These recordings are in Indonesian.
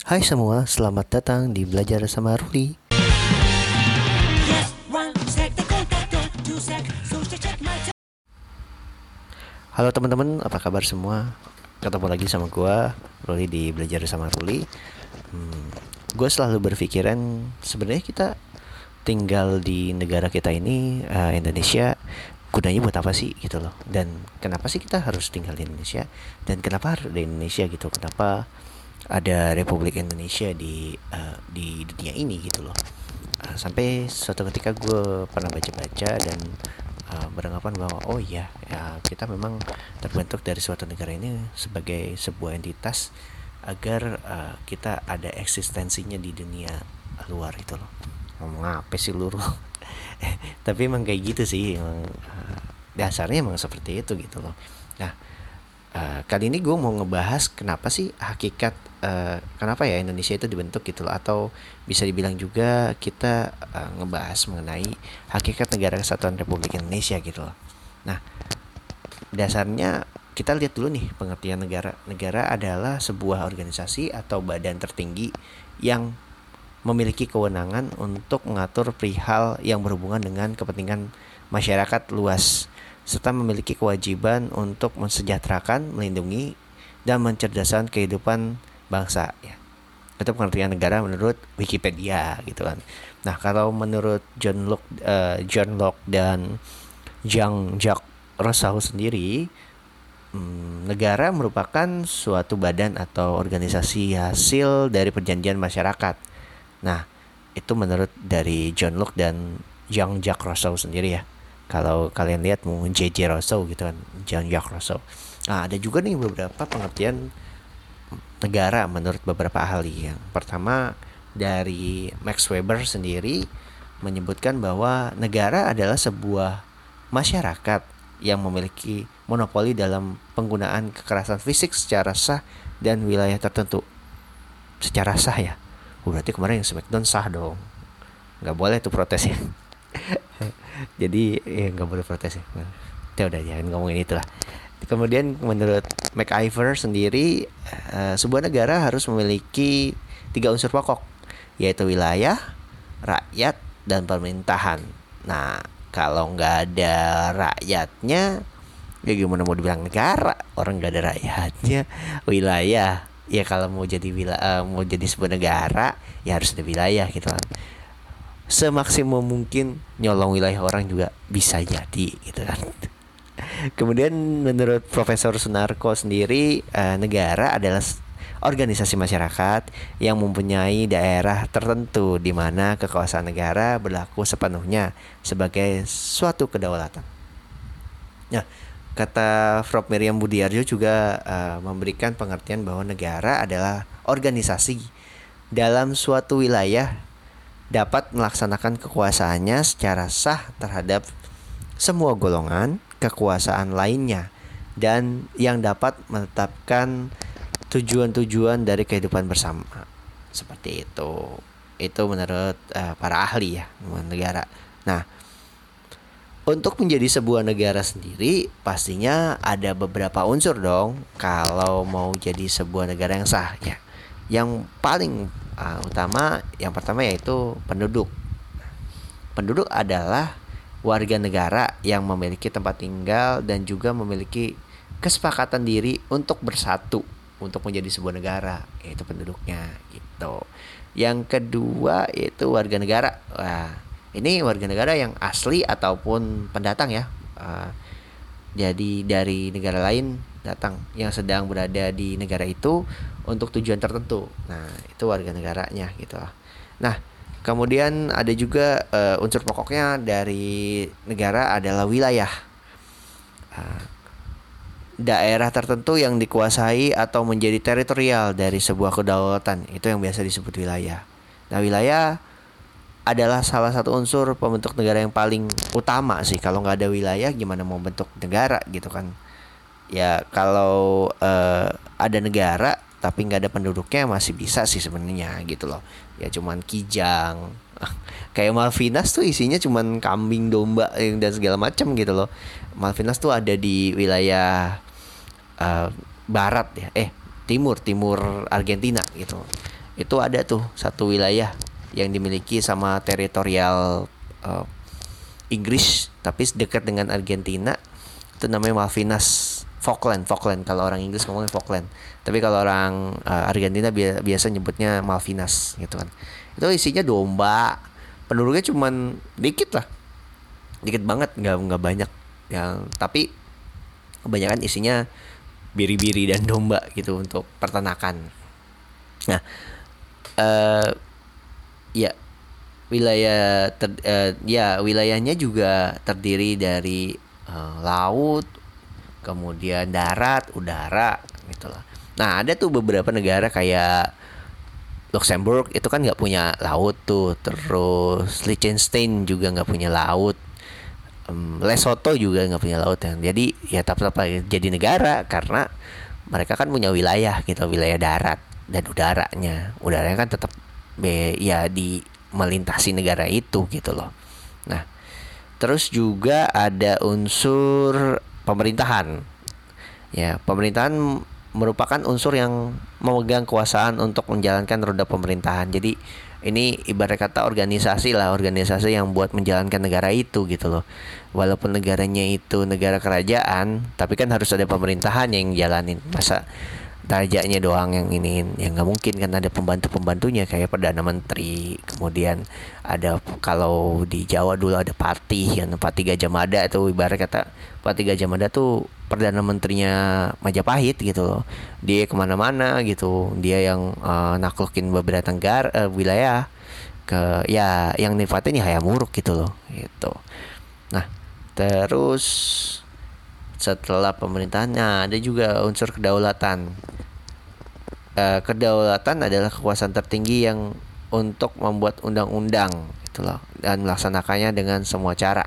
Hai semua, selamat datang di Belajar sama Ruli. Halo teman-teman, apa kabar semua? Ketemu lagi sama gua, Ruli di Belajar sama Ruli. Hmm, gue selalu berpikiran sebenarnya kita tinggal di negara kita ini uh, Indonesia gunanya buat apa sih gitu loh dan kenapa sih kita harus tinggal di Indonesia dan kenapa harus di Indonesia gitu kenapa ada Republik Indonesia di uh, di dunia ini gitu loh. Uh, sampai suatu ketika gue pernah baca-baca dan uh, beranggapan bahwa oh iya ya kita memang terbentuk dari suatu negara ini sebagai sebuah entitas agar uh, kita ada eksistensinya di dunia luar itu loh. Ngomong apa sih luruh tapi emang kayak gitu sih emang uh, dasarnya emang seperti itu gitu loh. Nah uh, kali ini gue mau ngebahas kenapa sih hakikat uh, kenapa ya Indonesia itu dibentuk gitu loh. Atau bisa dibilang juga kita uh, ngebahas mengenai hakikat negara kesatuan Republik Indonesia gitu loh. Nah dasarnya kita lihat dulu nih pengertian negara. Negara adalah sebuah organisasi atau badan tertinggi yang memiliki kewenangan untuk mengatur perihal yang berhubungan dengan kepentingan masyarakat luas serta memiliki kewajiban untuk mensejahterakan, melindungi, dan mencerdaskan kehidupan bangsa ya. Itu pengertian negara menurut Wikipedia gitu kan. Nah, kalau menurut John Locke uh, John Locke dan Jean Jacques Rousseau sendiri hmm, negara merupakan suatu badan atau organisasi hasil dari perjanjian masyarakat Nah, itu menurut dari John Locke dan Jean Jacques Rousseau sendiri ya. Kalau kalian lihat mungkin J.J. Rousseau gitu kan, Jean Jacques Rousseau. Nah, ada juga nih beberapa pengertian negara menurut beberapa ahli. Yang pertama dari Max Weber sendiri menyebutkan bahwa negara adalah sebuah masyarakat yang memiliki monopoli dalam penggunaan kekerasan fisik secara sah dan wilayah tertentu. Secara sah ya oh, berarti kemarin yang Smackdown sah dong nggak boleh tuh protes ya jadi ya nggak boleh protes ya. Udah jangan ngomongin itulah kemudian menurut MacIver sendiri uh, sebuah negara harus memiliki tiga unsur pokok yaitu wilayah rakyat dan pemerintahan. Nah kalau nggak ada rakyatnya ya gimana mau dibilang negara? Orang nggak ada rakyatnya. Wilayah ya kalau mau jadi wilayah uh, mau jadi sebuah negara ya harus ada wilayah gitu kan semaksimum mungkin nyolong wilayah orang juga bisa jadi gitu kan kemudian menurut Profesor Sunarko sendiri uh, negara adalah organisasi masyarakat yang mempunyai daerah tertentu di mana kekuasaan negara berlaku sepenuhnya sebagai suatu kedaulatan. Nah, Kata Prof. Miriam Budiarjo juga uh, memberikan pengertian bahwa negara adalah organisasi dalam suatu wilayah dapat melaksanakan kekuasaannya secara sah terhadap semua golongan kekuasaan lainnya dan yang dapat menetapkan tujuan-tujuan dari kehidupan bersama. Seperti itu. Itu menurut uh, para ahli ya negara. Nah untuk menjadi sebuah negara sendiri pastinya ada beberapa unsur dong kalau mau jadi sebuah negara yang sah ya. Yang paling uh, utama yang pertama yaitu penduduk. Penduduk adalah warga negara yang memiliki tempat tinggal dan juga memiliki kesepakatan diri untuk bersatu untuk menjadi sebuah negara yaitu penduduknya gitu. Yang kedua itu warga negara. Wah, ini warga negara yang asli ataupun pendatang ya uh, jadi dari negara lain datang yang sedang berada di negara itu untuk tujuan tertentu nah itu warga negaranya gitu nah kemudian ada juga uh, unsur pokoknya dari negara adalah wilayah. Uh, daerah tertentu yang dikuasai atau menjadi teritorial dari sebuah kedaulatan itu yang biasa disebut wilayah. Nah wilayah adalah salah satu unsur pembentuk negara yang paling utama sih. Kalau nggak ada wilayah gimana mau bentuk negara gitu kan? Ya kalau uh, ada negara tapi nggak ada penduduknya masih bisa sih sebenarnya gitu loh. Ya cuman kijang. Kayak Malvinas tuh isinya cuman kambing domba dan segala macam gitu loh. Malvinas tuh ada di wilayah uh, barat ya. Eh timur timur Argentina gitu. Itu ada tuh satu wilayah yang dimiliki sama teritorial uh, Inggris tapi dekat dengan Argentina. Itu namanya Malvinas Falkland Falkland. Kalau orang Inggris ngomongnya Falkland tapi kalau orang uh, Argentina bi biasa nyebutnya Malvinas gitu kan. Itu isinya domba. Penduduknya cuman dikit lah. Dikit banget nggak nggak banyak yang tapi kebanyakan isinya biri-biri dan domba gitu untuk peternakan nah uh, ya wilayah ter, uh, ya wilayahnya juga terdiri dari uh, laut kemudian darat udara gitulah nah ada tuh beberapa negara kayak Luxembourg itu kan nggak punya laut tuh. Terus Liechtenstein juga nggak punya laut. Um, Lesotho juga nggak punya laut yang jadi ya tetap jadi negara karena mereka kan punya wilayah gitu wilayah darat dan udaranya. Udaranya kan tetap ya di melintasi negara itu gitu loh. Nah terus juga ada unsur pemerintahan. Ya pemerintahan merupakan unsur yang memegang kekuasaan untuk menjalankan roda pemerintahan. Jadi ini ibarat kata organisasi lah organisasi yang buat menjalankan negara itu gitu loh. Walaupun negaranya itu negara kerajaan tapi kan harus ada pemerintahan yang jalanin. Masa rajanya doang yang ini yang nggak mungkin kan ada pembantu pembantunya kayak perdana menteri kemudian ada kalau di Jawa dulu ada Patih yang Patih Gajah Mada itu ibarat kata Patih Gajah Mada tuh perdana menterinya Majapahit gitu loh. Dia ke mana-mana gitu. Dia yang uh, naklukin beberapa negara uh, wilayah ke ya yang nifatin ya Hayamuruk gitu loh gitu. Nah terus setelah pemerintahannya ada juga unsur kedaulatan. Uh, kedaulatan adalah kekuasaan tertinggi yang untuk membuat undang-undang gitu loh dan melaksanakannya dengan semua cara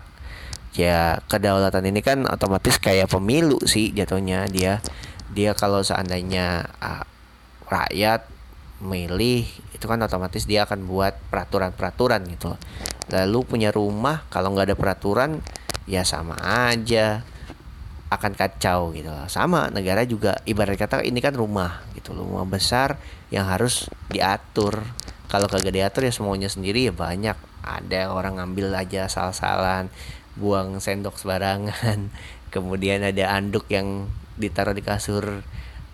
ya kedaulatan ini kan otomatis kayak pemilu sih jatuhnya dia dia kalau seandainya uh, rakyat milih itu kan otomatis dia akan buat peraturan-peraturan gitu lalu punya rumah kalau nggak ada peraturan ya sama aja akan kacau gitu. Sama negara juga ibarat kata ini kan rumah gitu rumah besar yang harus diatur. Kalau kagak diatur ya semuanya sendiri ya banyak. Ada orang ngambil aja salah-salan, buang sendok sembarangan. Kemudian ada anduk yang ditaruh di kasur,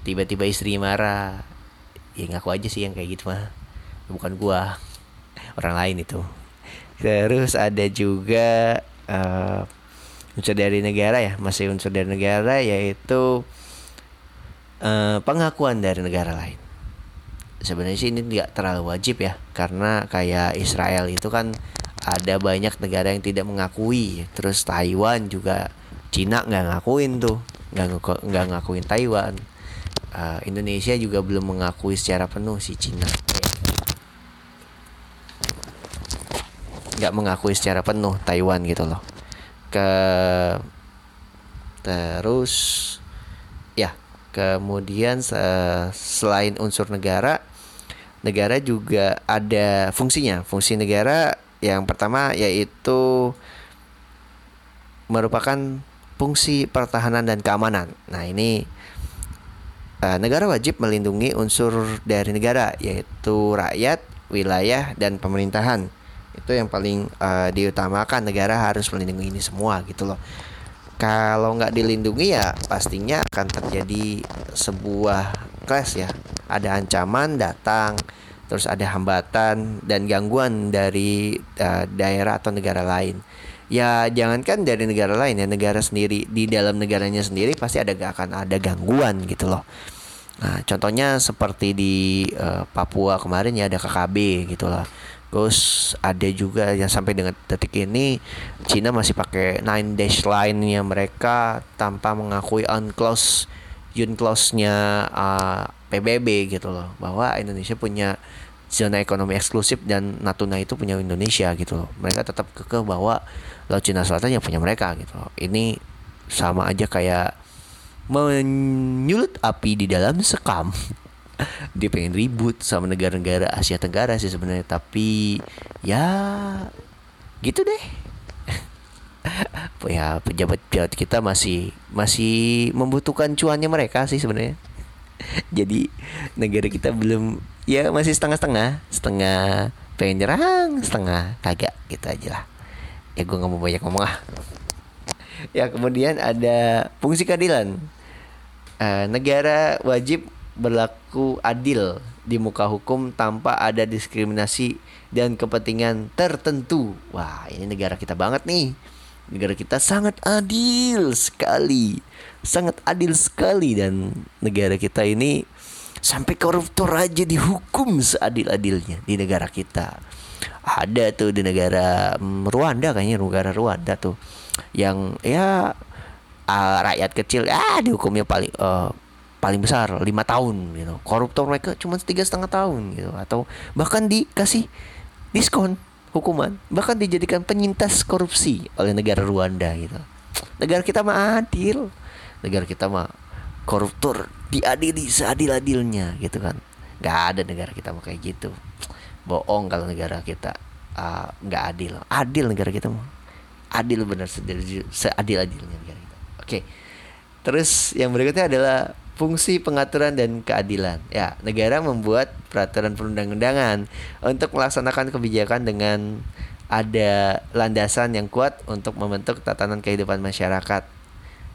tiba-tiba istri marah. Ya ngaku aja sih yang kayak gitu mah. Bukan gua. Orang lain itu. Terus ada juga uh, unsur dari negara ya masih unsur dari negara yaitu uh, pengakuan dari negara lain sebenarnya sih ini tidak terlalu wajib ya karena kayak Israel itu kan ada banyak negara yang tidak mengakui. Terus Taiwan juga Cina nggak ngakuin tuh. Nggak nggak ngakuin Taiwan. Uh, Indonesia juga belum mengakui secara penuh si Cina. Nggak mengakui secara penuh Taiwan gitu loh. Ke terus ya kemudian selain unsur negara negara juga ada fungsinya. Fungsi negara yang pertama yaitu merupakan fungsi pertahanan dan keamanan. Nah ini uh, negara wajib melindungi unsur dari negara yaitu rakyat wilayah dan pemerintahan. Itu yang paling uh, diutamakan negara harus melindungi ini semua gitu loh. Kalau nggak dilindungi ya pastinya akan terjadi sebuah clash ya. Ada ancaman datang terus ada hambatan dan gangguan dari uh, daerah atau negara lain. Ya jangankan dari negara lain ya negara sendiri. Di dalam negaranya sendiri pasti ada akan ada gangguan gitu loh. Nah contohnya seperti di uh, Papua kemarin ya ada KKB gitu loh. Terus ada juga yang sampai dengan detik ini Cina masih pakai nine dash line-nya mereka tanpa mengakui unclose unclose-nya uh, PBB gitu loh bahwa Indonesia punya zona ekonomi eksklusif dan Natuna itu punya Indonesia gitu loh. Mereka tetap kekeh bahwa Laut Cina Selatan yang punya mereka gitu loh. Ini sama aja kayak menyulut api di dalam sekam dia pengen ribut sama negara-negara Asia Tenggara sih sebenarnya tapi ya gitu deh ya pejabat-pejabat kita masih masih membutuhkan cuannya mereka sih sebenarnya. Jadi negara kita belum ya masih setengah-setengah. Setengah pengen nyerang setengah kagak. Gitu aja lah. Ya gue nggak mau banyak ngomong ah ya kemudian ada fungsi keadilan. Uh, negara wajib berlaku adil di muka hukum tanpa ada diskriminasi dan kepentingan tertentu. Wah ini negara kita banget nih negara kita sangat adil sekali. Sangat adil sekali dan negara kita ini sampai koruptor aja dihukum seadil-adilnya di negara kita. Ada tuh di negara um, Rwanda kayaknya negara Rwanda tuh yang ya uh, rakyat kecil ah dihukumnya paling uh, paling besar lima tahun gitu. Koruptor mereka cuma tiga setengah tahun gitu. Atau bahkan dikasih diskon hukuman. Bahkan dijadikan penyintas korupsi oleh negara Rwanda gitu. Negara kita mah adil. Negara kita mah koruptor diadili seadil-adilnya gitu kan. Nggak ada negara kita mau kayak gitu. Bohong kalau negara kita uh, nggak adil. Adil negara kita mah. Adil benar seadil-adilnya negara kita. Oke. Terus yang berikutnya adalah fungsi pengaturan dan keadilan ya negara membuat peraturan perundang-undangan untuk melaksanakan kebijakan dengan ada landasan yang kuat untuk membentuk tatanan kehidupan masyarakat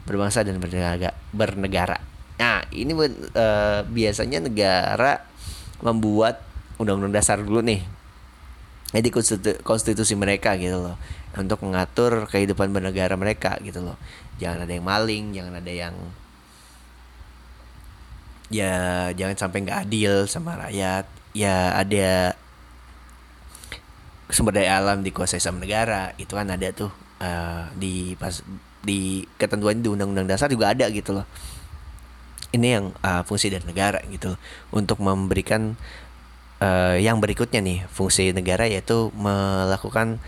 berbangsa dan bernegara. Nah, ini uh, biasanya negara membuat undang-undang dasar dulu nih. Jadi konstitu konstitusi mereka gitu loh untuk mengatur kehidupan bernegara mereka gitu loh. Jangan ada yang maling, jangan ada yang ya jangan sampai nggak adil sama rakyat. Ya ada sumber daya alam dikuasai sama negara itu kan ada tuh uh, di pas di ketentuan di undang-undang dasar juga ada gitu loh. Ini yang uh, fungsi dari negara gitu untuk memberikan uh, yang berikutnya nih fungsi negara yaitu melakukan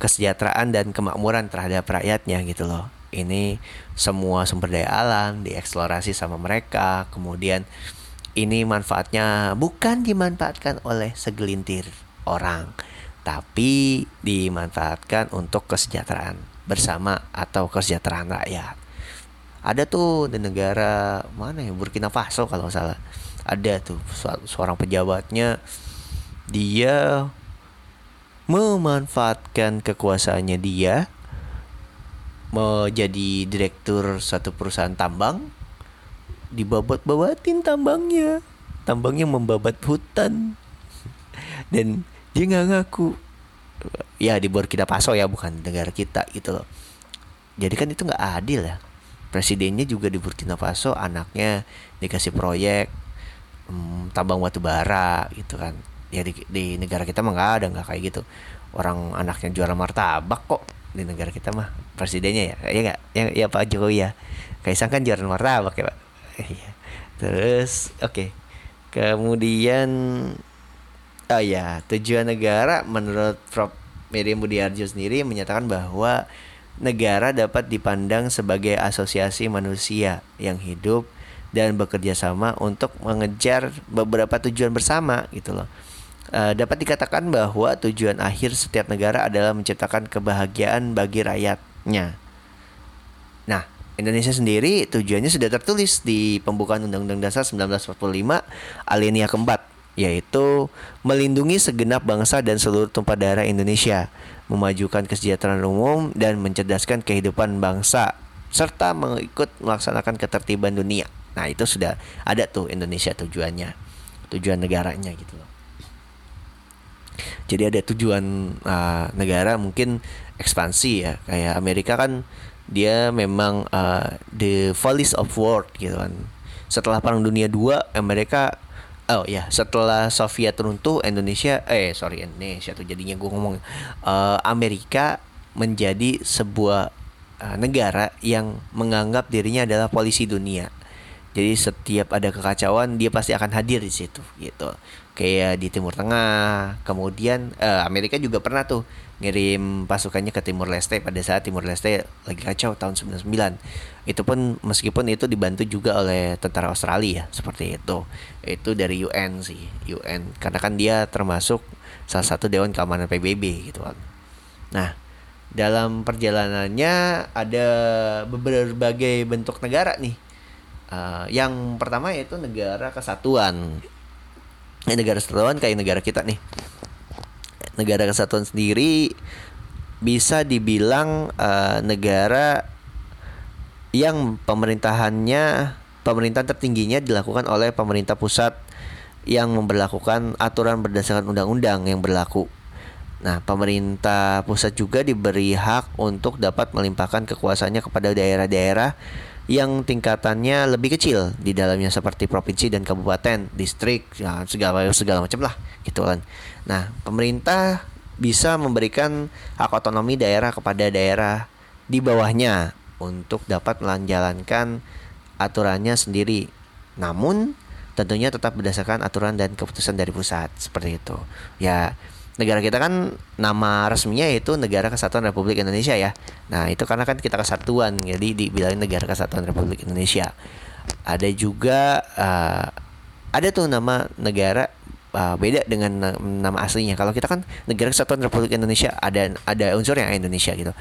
kesejahteraan dan kemakmuran terhadap rakyatnya gitu loh ini semua sumber daya alam dieksplorasi sama mereka kemudian ini manfaatnya bukan dimanfaatkan oleh segelintir orang tapi dimanfaatkan untuk kesejahteraan bersama atau kesejahteraan rakyat. Ada tuh di negara mana ya Burkina Faso kalau salah. Ada tuh seorang pejabatnya dia memanfaatkan kekuasaannya dia menjadi direktur satu perusahaan tambang dibabat-babatin tambangnya. Tambangnya membabat hutan. Dan dia nggak ngaku. Ya di Burkina Faso ya bukan negara kita gitu loh. Jadi kan itu nggak adil ya. Presidennya juga di Burkina Faso anaknya dikasih proyek hmm, tambang batu bara gitu kan. Ya di, di negara kita mah nggak ada nggak kayak gitu. Orang anaknya juara martabak kok di negara kita mah presidennya ya ya nggak ya, ya Pak Jokowi ya Kaisang kan juara martabak ya Pak iya. terus oke okay. kemudian Oh ya, tujuan negara menurut Prof. Miriam Budiarjo sendiri menyatakan bahwa negara dapat dipandang sebagai asosiasi manusia yang hidup dan bekerja sama untuk mengejar beberapa tujuan bersama gitu loh. E, dapat dikatakan bahwa tujuan akhir setiap negara adalah menciptakan kebahagiaan bagi rakyatnya. Nah, Indonesia sendiri tujuannya sudah tertulis di pembukaan Undang-Undang Dasar 1945 alinea keempat yaitu melindungi segenap bangsa dan seluruh tumpah darah Indonesia, memajukan kesejahteraan umum dan mencerdaskan kehidupan bangsa serta mengikut melaksanakan ketertiban dunia. Nah, itu sudah ada tuh Indonesia tujuannya. Tujuan negaranya gitu loh. Jadi ada tujuan uh, negara mungkin ekspansi ya. Kayak Amerika kan dia memang uh, the police of world gitu kan. Setelah Perang Dunia II, Amerika Oh ya, setelah Soviet runtuh, Indonesia, eh sorry Indonesia tuh jadinya gue ngomong uh, Amerika menjadi sebuah uh, negara yang menganggap dirinya adalah polisi dunia. Jadi setiap ada kekacauan dia pasti akan hadir di situ gitu. Kayak di Timur Tengah, kemudian uh, Amerika juga pernah tuh ngirim pasukannya ke Timur Leste pada saat Timur Leste lagi kacau tahun 99. Itu pun meskipun itu dibantu juga oleh tentara Australia seperti itu. Itu dari UN sih, UN karena kan dia termasuk salah satu dewan keamanan PBB gitu kan. Nah, dalam perjalanannya ada berbagai bentuk negara nih Uh, yang pertama yaitu negara kesatuan. Negara kesatuan kayak negara kita nih. Negara kesatuan sendiri bisa dibilang uh, negara yang pemerintahannya pemerintahan tertingginya dilakukan oleh pemerintah pusat yang memperlakukan aturan berdasarkan undang-undang yang berlaku. Nah, pemerintah pusat juga diberi hak untuk dapat melimpahkan kekuasaannya kepada daerah-daerah yang tingkatannya lebih kecil di dalamnya seperti provinsi dan kabupaten, distrik, ya, segala segala macam lah, gitu kan. Nah, pemerintah bisa memberikan hak otonomi daerah kepada daerah di bawahnya untuk dapat menjalankan aturannya sendiri. Namun tentunya tetap berdasarkan aturan dan keputusan dari pusat seperti itu. Ya, negara kita kan nama resminya itu Negara Kesatuan Republik Indonesia ya. Nah, itu karena kan kita kesatuan, jadi dibilangin Negara Kesatuan Republik Indonesia. Ada juga uh, ada tuh nama negara uh, beda dengan nama aslinya. Kalau kita kan Negara Kesatuan Republik Indonesia ada ada unsur yang Indonesia gitu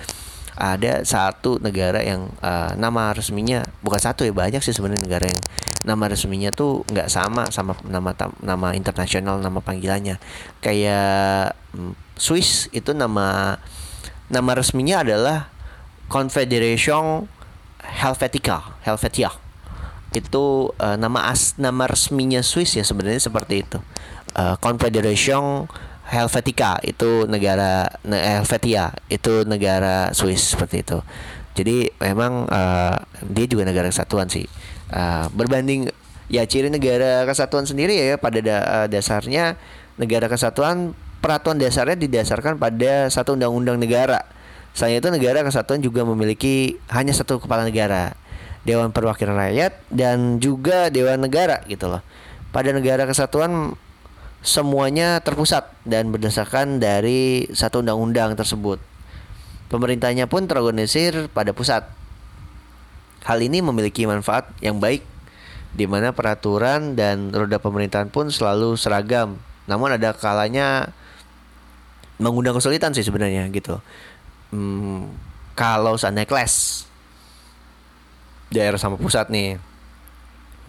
ada satu negara yang uh, nama resminya bukan satu ya banyak sih sebenarnya negara yang nama resminya tuh nggak sama sama nama nama internasional nama panggilannya kayak um, Swiss itu nama nama resminya adalah Confederation Helvetica Helvetia itu uh, nama as nama resminya Swiss ya sebenarnya seperti itu uh, Confederation Helvetica itu negara Helvetia itu negara Swiss seperti itu. Jadi memang uh, dia juga negara kesatuan sih. Uh, berbanding ya ciri negara kesatuan sendiri ya pada da uh, dasarnya negara kesatuan peraturan dasarnya didasarkan pada satu undang-undang negara. Selain itu negara kesatuan juga memiliki hanya satu kepala negara, Dewan Perwakilan Rakyat dan juga Dewan Negara gitu loh. Pada negara kesatuan semuanya terpusat dan berdasarkan dari satu undang-undang tersebut. Pemerintahnya pun terorganisir pada pusat. Hal ini memiliki manfaat yang baik di mana peraturan dan roda pemerintahan pun selalu seragam. Namun ada kalanya mengundang kesulitan sih sebenarnya gitu. Hmm, kalau seandainya kelas daerah sama pusat nih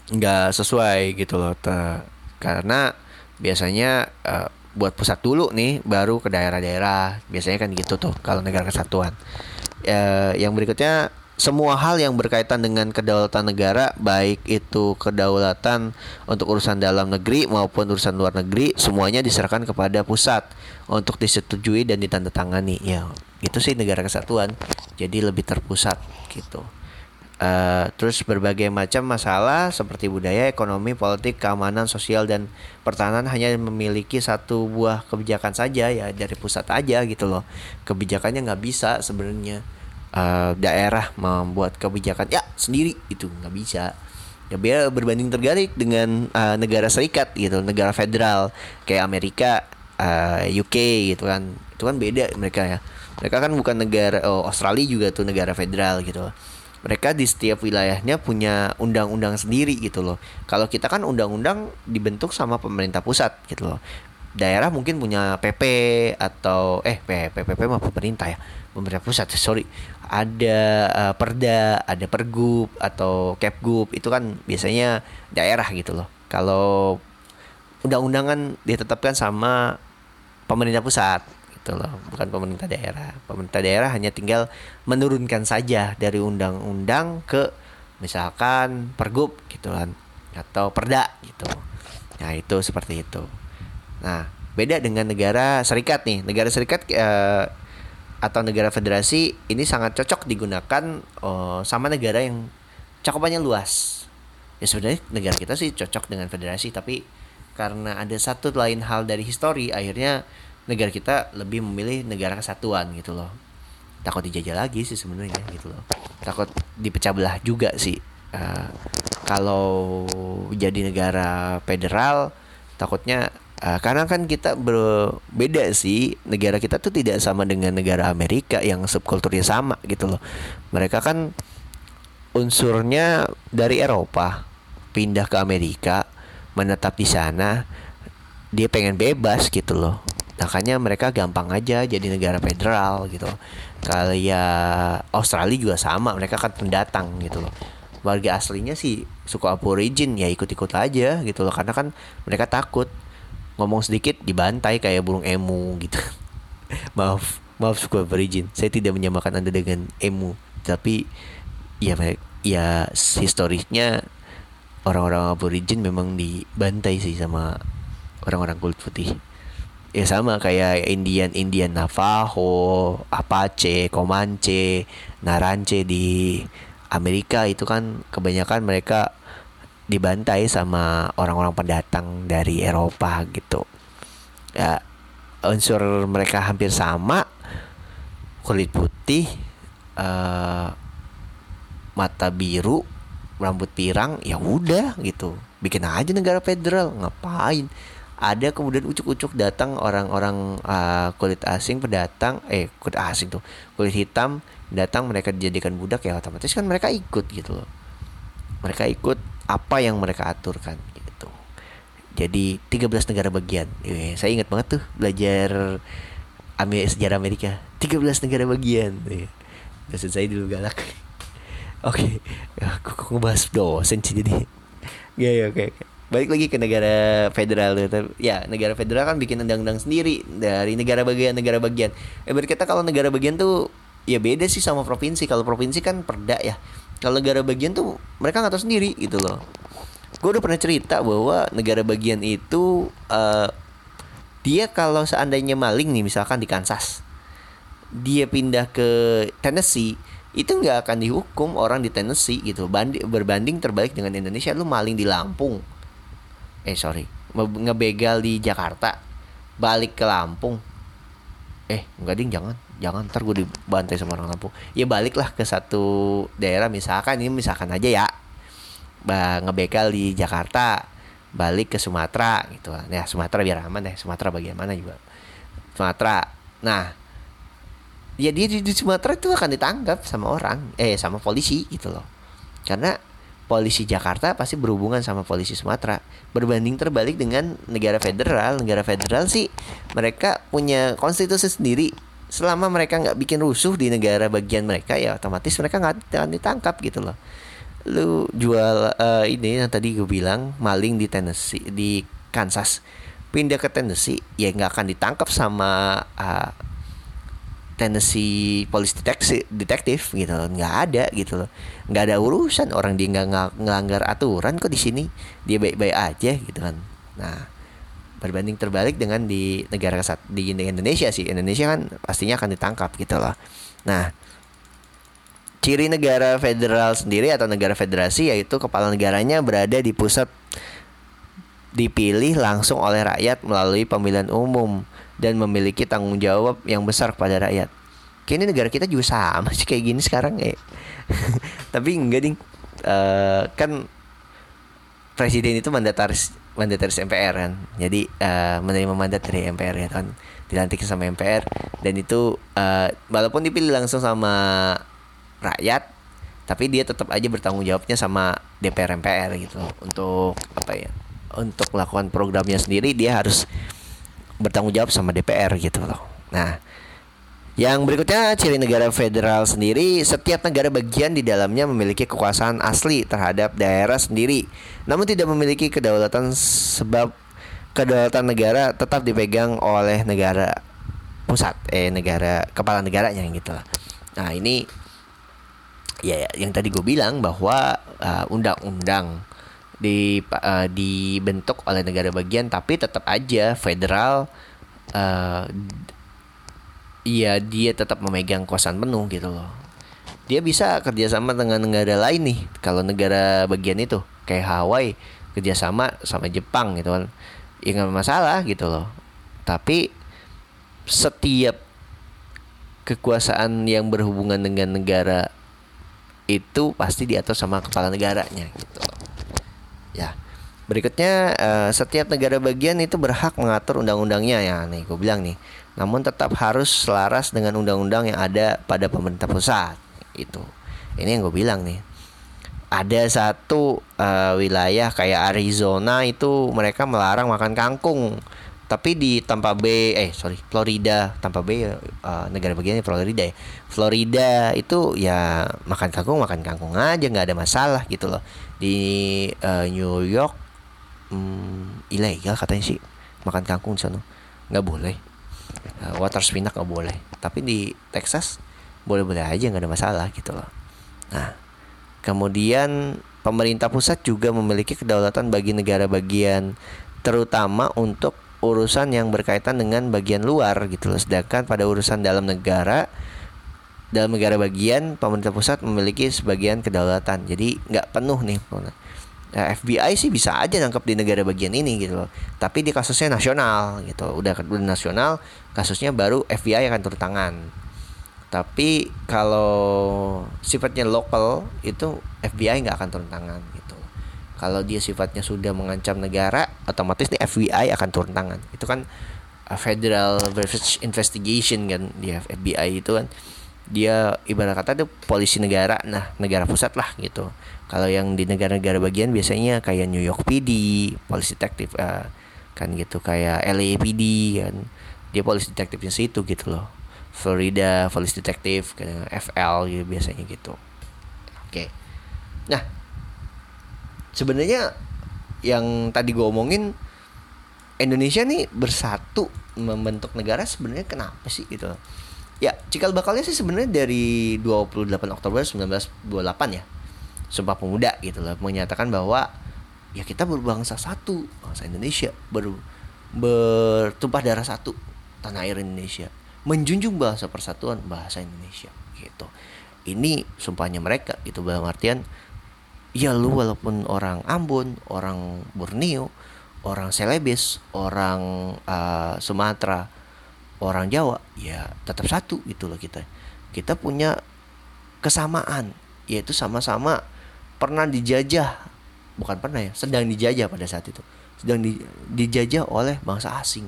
nggak sesuai gitu loh, karena biasanya uh, buat pusat dulu nih baru ke daerah-daerah biasanya kan gitu tuh kalau negara kesatuan uh, yang berikutnya semua hal yang berkaitan dengan kedaulatan negara baik itu kedaulatan untuk urusan dalam negeri maupun urusan luar negeri semuanya diserahkan kepada pusat untuk disetujui dan ditandatangani. Ya gitu sih negara kesatuan. Jadi lebih terpusat gitu. Uh, terus berbagai macam masalah seperti budaya, ekonomi, politik, keamanan, sosial dan pertahanan hanya memiliki satu buah kebijakan saja ya dari pusat aja gitu loh. Kebijakannya nggak bisa sebenarnya uh, daerah membuat kebijakan ya sendiri itu nggak bisa. Ya biar berbanding terbalik dengan uh, negara serikat gitu, negara federal kayak Amerika, uh, UK gitu kan. Itu kan beda mereka ya. Mereka kan bukan negara oh, Australia juga tuh negara federal gitu mereka di setiap wilayahnya punya undang-undang sendiri gitu loh. Kalau kita kan undang-undang dibentuk sama pemerintah pusat gitu loh. Daerah mungkin punya PP atau eh PP PP mah pemerintah ya. Pemerintah pusat, sorry. Ada uh, Perda, ada Pergub atau Kepgub itu kan biasanya daerah gitu loh. Kalau undang-undangan ditetapkan sama pemerintah pusat gitu loh bukan pemerintah daerah. Pemerintah daerah hanya tinggal menurunkan saja dari undang-undang ke misalkan pergub gitu kan atau perda gitu. Nah itu seperti itu. Nah beda dengan negara serikat nih. Negara serikat eh, atau negara federasi ini sangat cocok digunakan oh, sama negara yang cakupannya luas. Ya sebenarnya negara kita sih cocok dengan federasi tapi karena ada satu lain hal dari histori akhirnya negara kita lebih memilih negara kesatuan gitu loh. Takut dijajah lagi sih sebenarnya gitu loh. Takut dipecah belah juga sih. Uh, kalau jadi negara federal takutnya uh, karena kan kita berbeda sih negara kita tuh tidak sama dengan negara Amerika yang subkulturnya sama gitu loh. Mereka kan unsurnya dari Eropa pindah ke Amerika menetap di sana dia pengen bebas gitu loh. Makanya mereka gampang aja jadi negara federal gitu. Kayak Australia juga sama mereka kan pendatang gitu loh. Warga aslinya sih suku aborigin ya ikut-ikut aja gitu loh. Karena kan mereka takut ngomong sedikit dibantai kayak burung emu gitu. Maaf maaf suku aborigin. Saya tidak menyamakan anda dengan emu. Tapi ya ya historisnya orang-orang aborigin memang dibantai sih sama orang-orang kulit putih. Ya sama kayak Indian Indian Navajo, Apache, Comanche, Narance di Amerika itu kan kebanyakan mereka dibantai sama orang-orang pendatang dari Eropa gitu. Ya unsur mereka hampir sama kulit putih, uh, mata biru, rambut pirang, ya udah gitu. Bikin aja negara federal, ngapain? ada kemudian ucuk-ucuk datang orang-orang uh, kulit asing pendatang eh kulit asing tuh kulit hitam datang mereka dijadikan budak ya otomatis kan mereka ikut gitu loh mereka ikut apa yang mereka aturkan gitu. Jadi 13 negara bagian. Eh, saya ingat banget tuh belajar Amerika, sejarah Amerika. 13 negara bagian. Eh, dosen saya dulu galak. Oke okay. aku ngebahas dosen sih jadi. Ya ya oke balik lagi ke negara federal ya negara federal kan bikin undang-undang sendiri dari negara bagian negara bagian. Eh berkata kalau negara bagian tuh ya beda sih sama provinsi. Kalau provinsi kan perda ya kalau negara bagian tuh mereka nggak tahu sendiri gitu loh. Gue udah pernah cerita bahwa negara bagian itu uh, dia kalau seandainya maling nih misalkan di Kansas dia pindah ke Tennessee itu nggak akan dihukum orang di Tennessee gitu. Bandi, berbanding terbalik dengan Indonesia lu maling di Lampung. Eh sorry ngebegal di Jakarta balik ke Lampung. Eh enggak ding jangan jangan ntar gue dibantai sama orang Lampung. Ya baliklah ke satu daerah misalkan ini misalkan aja ya. Bah, ngebegal di Jakarta balik ke Sumatera gitu. Ya Sumatera biar aman deh Sumatera bagaimana juga. Sumatera. Nah ya dia di, di Sumatera itu akan ditangkap sama orang eh sama polisi gitu loh. Karena polisi Jakarta pasti berhubungan sama polisi Sumatera. Berbanding terbalik dengan negara federal, negara federal sih mereka punya konstitusi sendiri. Selama mereka nggak bikin rusuh di negara bagian mereka ya otomatis mereka nggak akan ditangkap gitu loh. Lu jual uh, ini yang tadi gue bilang maling di Tennessee di Kansas. Pindah ke Tennessee ya nggak akan ditangkap sama uh, Tennessee Police Detective, detektif gitu loh. Nggak ada gitu loh. Nggak ada urusan orang dia nggak ngelanggar aturan kok di sini. Dia baik-baik aja gitu kan. Nah berbanding terbalik dengan di negara kesat di Indonesia sih Indonesia kan pastinya akan ditangkap gitu loh nah ciri negara federal sendiri atau negara federasi yaitu kepala negaranya berada di pusat dipilih langsung oleh rakyat melalui pemilihan umum dan memiliki tanggung jawab yang besar kepada rakyat. Kayaknya negara kita juga sama sih kayak gini sekarang ya. Tapi enggak ding. Uh, kan presiden itu mandataris mandataris MPR kan. Jadi uh, menerima mandat dari MPR ya kan. Dilantik sama MPR dan itu uh, walaupun dipilih langsung sama rakyat tapi dia tetap aja bertanggung jawabnya sama DPR MPR gitu untuk apa ya untuk melakukan programnya sendiri dia harus bertanggung jawab sama DPR gitu loh. Nah, yang berikutnya ciri negara federal sendiri setiap negara bagian di dalamnya memiliki kekuasaan asli terhadap daerah sendiri namun tidak memiliki kedaulatan sebab kedaulatan negara tetap dipegang oleh negara pusat eh negara kepala negaranya gitu lah. Nah, ini ya yang tadi gue bilang bahwa uh, undang-undang uh, di uh, dibentuk oleh negara bagian tapi tetap aja federal uh, iya dia tetap memegang kuasaan penuh gitu loh dia bisa kerjasama dengan negara lain nih kalau negara bagian itu kayak Hawaii kerjasama sama Jepang gitu kan ya nggak masalah gitu loh tapi setiap kekuasaan yang berhubungan dengan negara itu pasti diatur sama kepala negaranya gitu loh Ya. Berikutnya uh, setiap negara bagian itu berhak mengatur undang-undangnya ya nih gue bilang nih. Namun tetap harus selaras dengan undang-undang yang ada pada pemerintah pusat. Itu. Ini yang gue bilang nih. Ada satu uh, wilayah kayak Arizona itu mereka melarang makan kangkung. tapi di Tampa Bay eh sorry Florida Tampa Bay uh, negara bagiannya Florida ya Florida itu ya makan kangkung makan kangkung aja nggak ada masalah gitu loh di uh, New York hmm, ilegal katanya sih makan kangkung sana nggak boleh uh, water spinach nggak boleh tapi di Texas boleh-boleh aja nggak ada masalah gitu loh nah kemudian pemerintah pusat juga memiliki kedaulatan bagi negara bagian terutama untuk urusan yang berkaitan dengan bagian luar gitu loh. Sedangkan pada urusan dalam negara dalam negara bagian pemerintah pusat memiliki sebagian kedaulatan. Jadi nggak penuh nih. Nah, FBI sih bisa aja nangkep di negara bagian ini gitu loh. Tapi di kasusnya nasional gitu. Udah udah nasional, kasusnya baru FBI akan turun tangan. Tapi kalau sifatnya lokal itu FBI nggak akan turun tangan kalau dia sifatnya sudah mengancam negara otomatis nih FBI akan turun tangan itu kan Federal Investigation kan dia FBI itu kan dia ibarat kata itu polisi negara nah negara pusat lah gitu kalau yang di negara-negara bagian biasanya kayak New York PD polisi detektif uh, kan gitu kayak LAPD kan. Dia polisi detektifnya situ gitu loh. Florida polisi detektif FL gitu biasanya gitu. Oke. Nah sebenarnya yang tadi gue omongin Indonesia nih bersatu membentuk negara sebenarnya kenapa sih gitu ya cikal bakalnya sih sebenarnya dari 28 Oktober 1928 ya Sumpah Pemuda gitu loh menyatakan bahwa ya kita berbangsa satu bangsa Indonesia baru bertumpah darah satu tanah air Indonesia menjunjung bahasa persatuan bahasa Indonesia gitu ini sumpahnya mereka gitu dalam artian ya lu walaupun orang Ambon, orang Borneo, orang Celebes, orang uh, Sumatera, orang Jawa, ya tetap satu gitu loh kita. Kita punya kesamaan, yaitu sama-sama pernah dijajah, bukan pernah ya, sedang dijajah pada saat itu, sedang di, dijajah oleh bangsa asing.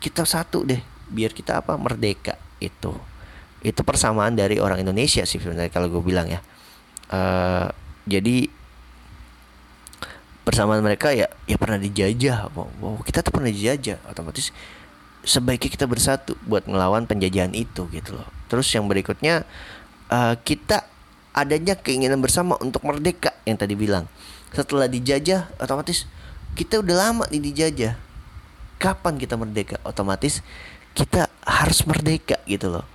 Kita satu deh, biar kita apa merdeka itu. Itu persamaan dari orang Indonesia sih sebenarnya kalau gue bilang ya. Uh, jadi persamaan mereka ya ya pernah dijajah wow, kita tuh pernah dijajah otomatis sebaiknya kita bersatu buat melawan penjajahan itu gitu loh terus yang berikutnya uh, kita adanya keinginan bersama untuk merdeka yang tadi bilang setelah dijajah otomatis kita udah lama nih dijajah kapan kita merdeka otomatis kita harus merdeka gitu loh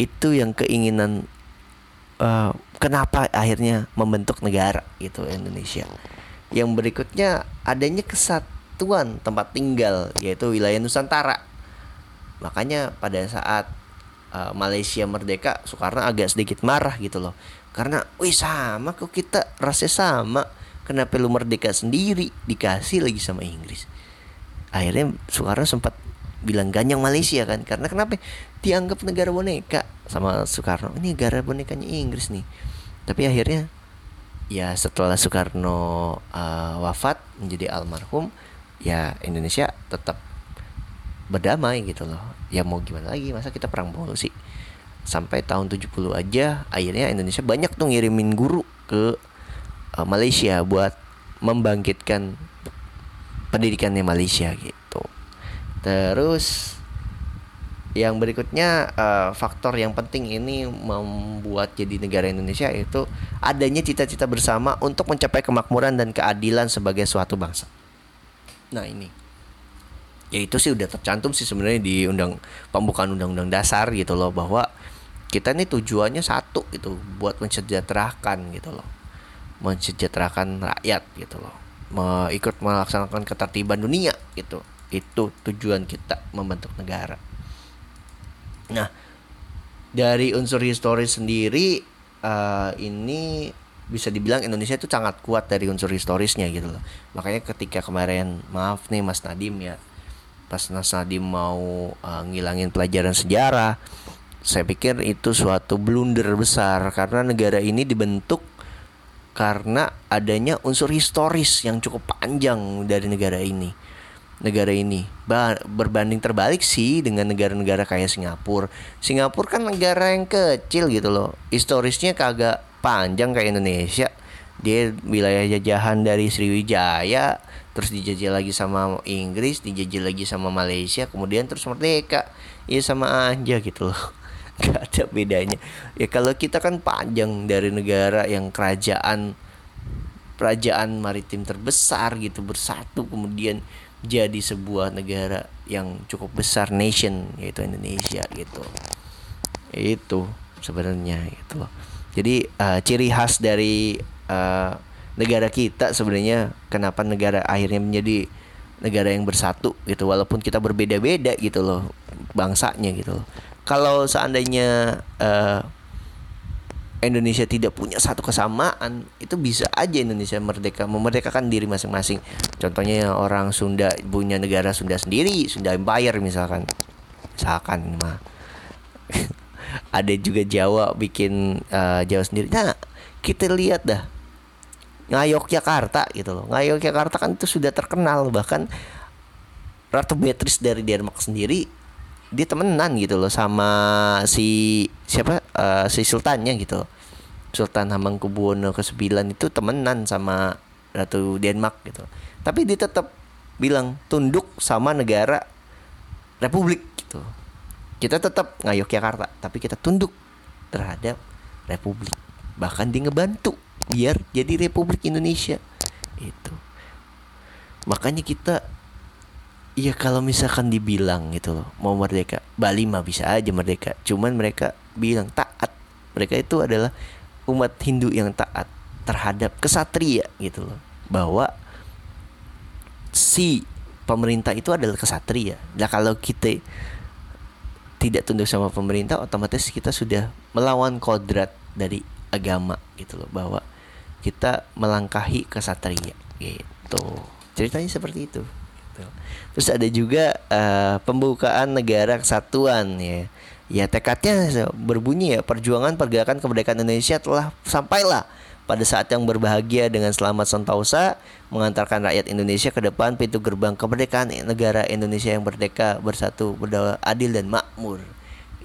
itu yang keinginan uh, kenapa akhirnya membentuk negara gitu Indonesia. Yang berikutnya adanya kesatuan tempat tinggal yaitu wilayah Nusantara. Makanya pada saat uh, Malaysia merdeka Soekarno agak sedikit marah gitu loh. Karena wih sama kok kita rasanya sama. Kenapa lu merdeka sendiri dikasih lagi sama Inggris. Akhirnya Soekarno sempat bilang ganyang Malaysia kan karena kenapa dianggap negara boneka sama Soekarno ini negara bonekanya Inggris nih tapi akhirnya ya setelah Soekarno uh, wafat menjadi almarhum ya Indonesia tetap berdamai gitu loh ya mau gimana lagi masa kita perang mulu sih? Sampai tahun 70 aja akhirnya Indonesia banyak tuh ngirimin guru ke uh, Malaysia buat membangkitkan pendidikannya Malaysia gitu. Terus yang berikutnya uh, faktor yang penting ini membuat jadi negara Indonesia itu adanya cita-cita bersama untuk mencapai kemakmuran dan keadilan sebagai suatu bangsa. Nah ini, ya itu sih udah tercantum sih sebenarnya di undang pembukaan undang-undang dasar gitu loh bahwa kita ini tujuannya satu gitu buat mensejahterakan gitu loh, mensejahterakan rakyat gitu loh, ikut melaksanakan ketertiban dunia gitu itu tujuan kita membentuk negara. Nah, dari unsur historis sendiri uh, ini bisa dibilang Indonesia itu sangat kuat dari unsur historisnya gitu loh. Makanya ketika kemarin maaf nih Mas Nadim ya, pas Mas Nadim mau uh, ngilangin pelajaran sejarah, saya pikir itu suatu blunder besar karena negara ini dibentuk karena adanya unsur historis yang cukup panjang dari negara ini. Negara ini. Berbanding terbalik sih dengan negara-negara kayak Singapura. Singapura kan negara yang kecil gitu loh. Historisnya kagak panjang kayak Indonesia. Dia wilayah jajahan dari Sriwijaya terus dijajah lagi sama Inggris dijajah lagi sama Malaysia kemudian terus merdeka. Ya sama aja gitu loh. Gak ada bedanya. Ya kalau kita kan panjang dari negara yang kerajaan kerajaan maritim terbesar gitu bersatu kemudian jadi sebuah negara yang cukup besar nation yaitu Indonesia gitu. Itu sebenarnya gitu jadi uh, ciri khas dari uh, negara kita sebenarnya kenapa negara akhirnya menjadi negara yang bersatu gitu walaupun kita berbeda-beda gitu loh bangsanya gitu loh. Kalau seandainya uh, Indonesia tidak punya satu kesamaan itu bisa aja Indonesia merdeka memerdekakan diri masing-masing. Contohnya orang Sunda punya negara Sunda sendiri, Sunda Empire misalkan. Misalkan mah. ada juga Jawa bikin uh, Jawa sendiri. Nah, kita lihat dah Ngayok Jakarta gitu loh. Ngayok Jakarta kan itu sudah terkenal bahkan Ratu Beatrice dari Denmark sendiri dia temenan gitu loh sama si siapa uh, si sultannya gitu. Sultan Hamengkubuwono ke-9 itu temenan sama Ratu Denmark gitu. Tapi dia tetap bilang tunduk sama negara republik gitu. Kita tetap ngayok Jakarta, tapi kita tunduk terhadap republik. Bahkan dia ngebantu biar jadi Republik Indonesia. Itu. Makanya kita ya kalau misalkan dibilang gitu loh mau merdeka Bali mah bisa aja merdeka. Cuman mereka bilang taat. Mereka itu adalah umat Hindu yang taat terhadap kesatria gitu loh. Bahwa si pemerintah itu adalah kesatria. Nah kalau kita tidak tunduk sama pemerintah otomatis kita sudah melawan kodrat dari agama gitu loh. Bahwa kita melangkahi kesatria gitu. Ceritanya seperti itu. Gitu. terus ada juga uh, pembukaan negara kesatuan ya. Ya tekadnya berbunyi ya perjuangan pergerakan kemerdekaan Indonesia telah sampailah pada saat yang berbahagia dengan selamat sentosa mengantarkan rakyat Indonesia ke depan pintu gerbang kemerdekaan negara Indonesia yang merdeka bersatu berdaulat adil dan makmur.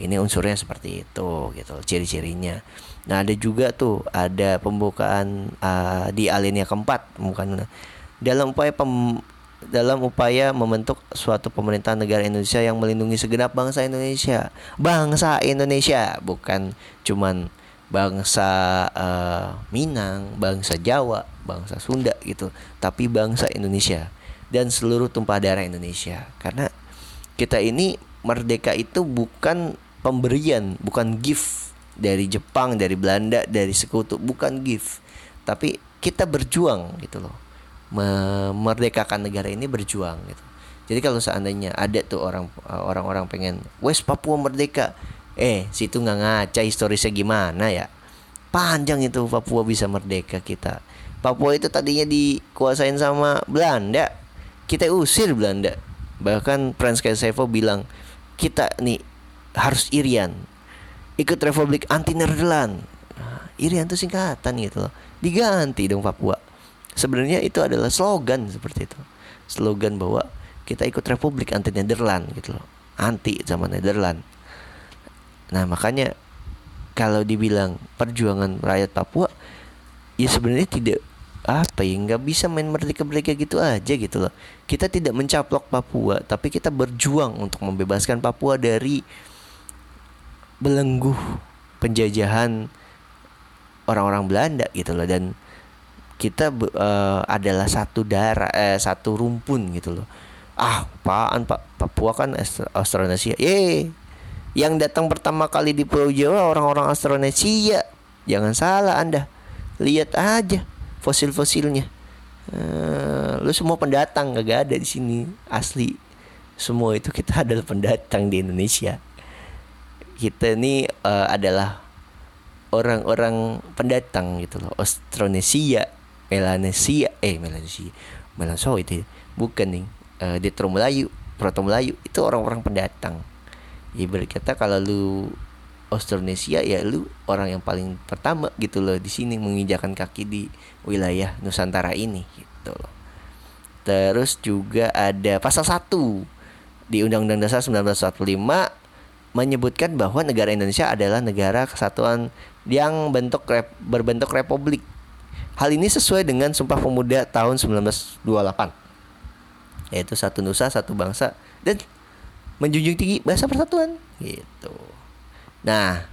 Ini unsurnya seperti itu gitu ciri-cirinya nah ada juga tuh ada pembukaan uh, di alinea keempat bukan. Dalam upaya pem, dalam upaya membentuk suatu pemerintahan negara Indonesia yang melindungi segenap bangsa Indonesia. Bangsa Indonesia bukan cuman bangsa uh, Minang bangsa Jawa bangsa Sunda gitu tapi bangsa Indonesia dan seluruh tumpah darah Indonesia. Karena kita ini merdeka itu bukan pemberian, bukan gift dari Jepang, dari Belanda, dari sekutu, bukan gift. Tapi kita berjuang gitu loh. Memerdekakan negara ini berjuang gitu. Jadi kalau seandainya ada tuh orang orang-orang pengen West Papua merdeka, eh situ nggak ngaca historisnya gimana ya? Panjang itu Papua bisa merdeka kita. Papua itu tadinya dikuasain sama Belanda. Kita usir Belanda. Bahkan Prince Kasevo bilang kita nih harus Irian ikut Republik anti Nerdelan nah, Irian itu singkatan gitu loh. Diganti dong Papua. Sebenarnya itu adalah slogan seperti itu. Slogan bahwa kita ikut Republik anti Nederland gitu loh. Anti sama Nederland. Nah makanya kalau dibilang perjuangan rakyat Papua ya sebenarnya tidak apa ya nggak bisa main merdeka-merdeka gitu aja gitu loh. Kita tidak mencaplok Papua tapi kita berjuang untuk membebaskan Papua dari belenggu penjajahan orang-orang Belanda gitu loh. Dan kita uh, adalah satu darah eh, satu rumpun gitu loh. Ah apaan pak? Papua kan Austronesia. Ye yang datang pertama kali di Pulau Jawa orang-orang Austronesia. Jangan salah anda. Lihat aja fosil-fosilnya. Uh, lu semua pendatang gak ada di sini. Asli semua itu kita adalah pendatang di Indonesia kita ini uh, adalah orang-orang pendatang gitu loh. Austronesia Melanesia eh Melanesia Melanso itu bukan nih uh, Detro Melayu Proto Melayu itu orang-orang pendatang. Ya berkata kalau lu Austronesia ya lu orang yang paling pertama gitu loh di sini menginjakan kaki di wilayah Nusantara ini gitu loh. Terus juga ada pasal 1 di Undang-Undang Dasar 1945 menyebutkan bahwa negara Indonesia adalah negara kesatuan yang bentuk rep, berbentuk republik. Hal ini sesuai dengan Sumpah Pemuda tahun 1928. yaitu satu nusa satu bangsa dan menjunjung tinggi bahasa persatuan gitu nah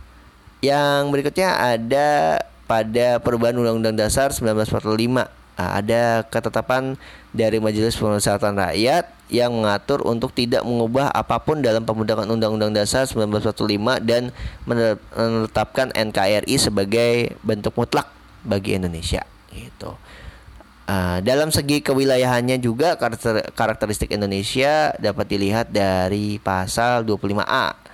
yang berikutnya ada pada perubahan Undang-Undang Dasar 1945 Nah, ada ketetapan dari Majelis Pemusyawaratan Rakyat yang mengatur untuk tidak mengubah apa pun dalam pembentukan Undang-Undang Dasar 1945 dan menetapkan NKRI sebagai bentuk mutlak bagi Indonesia. Gitu. Uh, dalam segi kewilayahannya juga karakter, karakteristik Indonesia dapat dilihat dari pasal 25A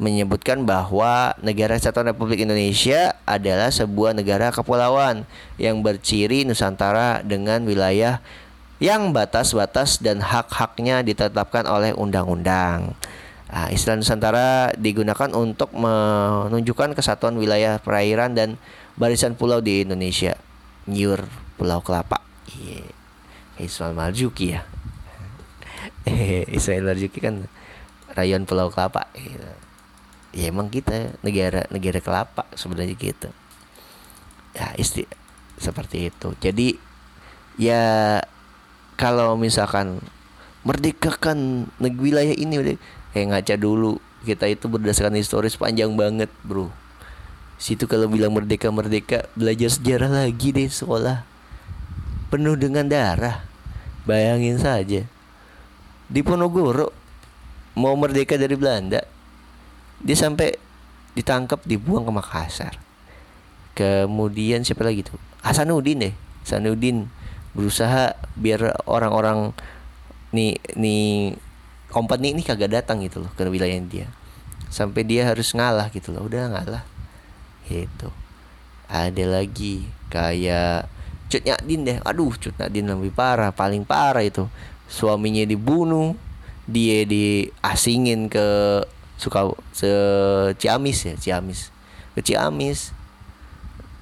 menyebutkan bahwa negara Kesatuan Republik Indonesia adalah sebuah negara kepulauan yang berciri Nusantara dengan wilayah yang batas-batas dan hak-haknya ditetapkan oleh undang-undang. Nah, istilah Nusantara digunakan untuk menunjukkan kesatuan wilayah perairan dan barisan pulau di Indonesia. Nyur Pulau Kelapa. Yeah. Ismail Marzuki ya. Ismail Marzuki kan rayon Pulau Kelapa. Yeah ya emang kita negara negara kelapa sebenarnya gitu ya isti seperti itu jadi ya kalau misalkan merdekakan negeri wilayah ini udah kayak ngaca dulu. Kita itu berdasarkan historis panjang banget bro. Situ kalau bilang merdeka merdeka belajar sejarah lagi deh sekolah. Penuh dengan darah. Bayangin saja. Di Ponorogo mau merdeka dari Belanda dia sampai ditangkap dibuang ke Makassar. Kemudian siapa lagi tuh? Hasanuddin deh. Hasanuddin berusaha biar orang-orang nih nih kompeni ini kagak datang gitu loh ke wilayah dia sampai dia harus ngalah gitu loh. Udah ngalah. Itu ada lagi kayak Cut Nyadin deh. Aduh Cut Nyadin lebih parah paling parah itu. Suaminya dibunuh dia diasingin ke suka se Ciamis ya Ciamis. Ke Ciamis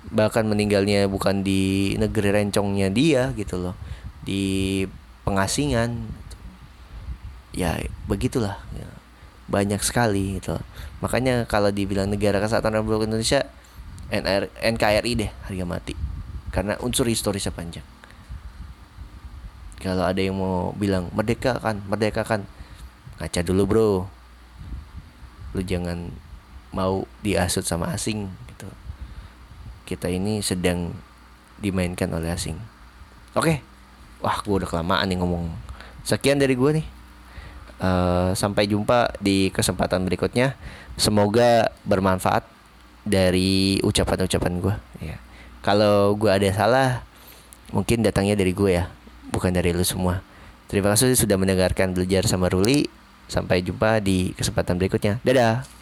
bahkan meninggalnya bukan di negeri rencongnya dia gitu loh. Di pengasingan. Ya begitulah. Ya. banyak sekali gitu. Makanya kalau dibilang negara kesatuan Republik Indonesia NR, NKRI deh harga mati. Karena unsur historisnya panjang. Kalau ada yang mau bilang merdeka kan merdeka kan. Ngaca dulu bro. Lu jangan mau diasut sama asing kita ini sedang dimainkan oleh asing. Oke. Wah gue udah kelamaan nih ngomong. Sekian dari gue nih. Uh, sampai jumpa di kesempatan berikutnya. Semoga bermanfaat dari ucapan-ucapan gue ya kalau gue ada salah mungkin datangnya dari gue ya bukan dari lu semua. Terima kasih sudah mendengarkan belajar sama Ruli. Sampai jumpa di kesempatan berikutnya. Dadah.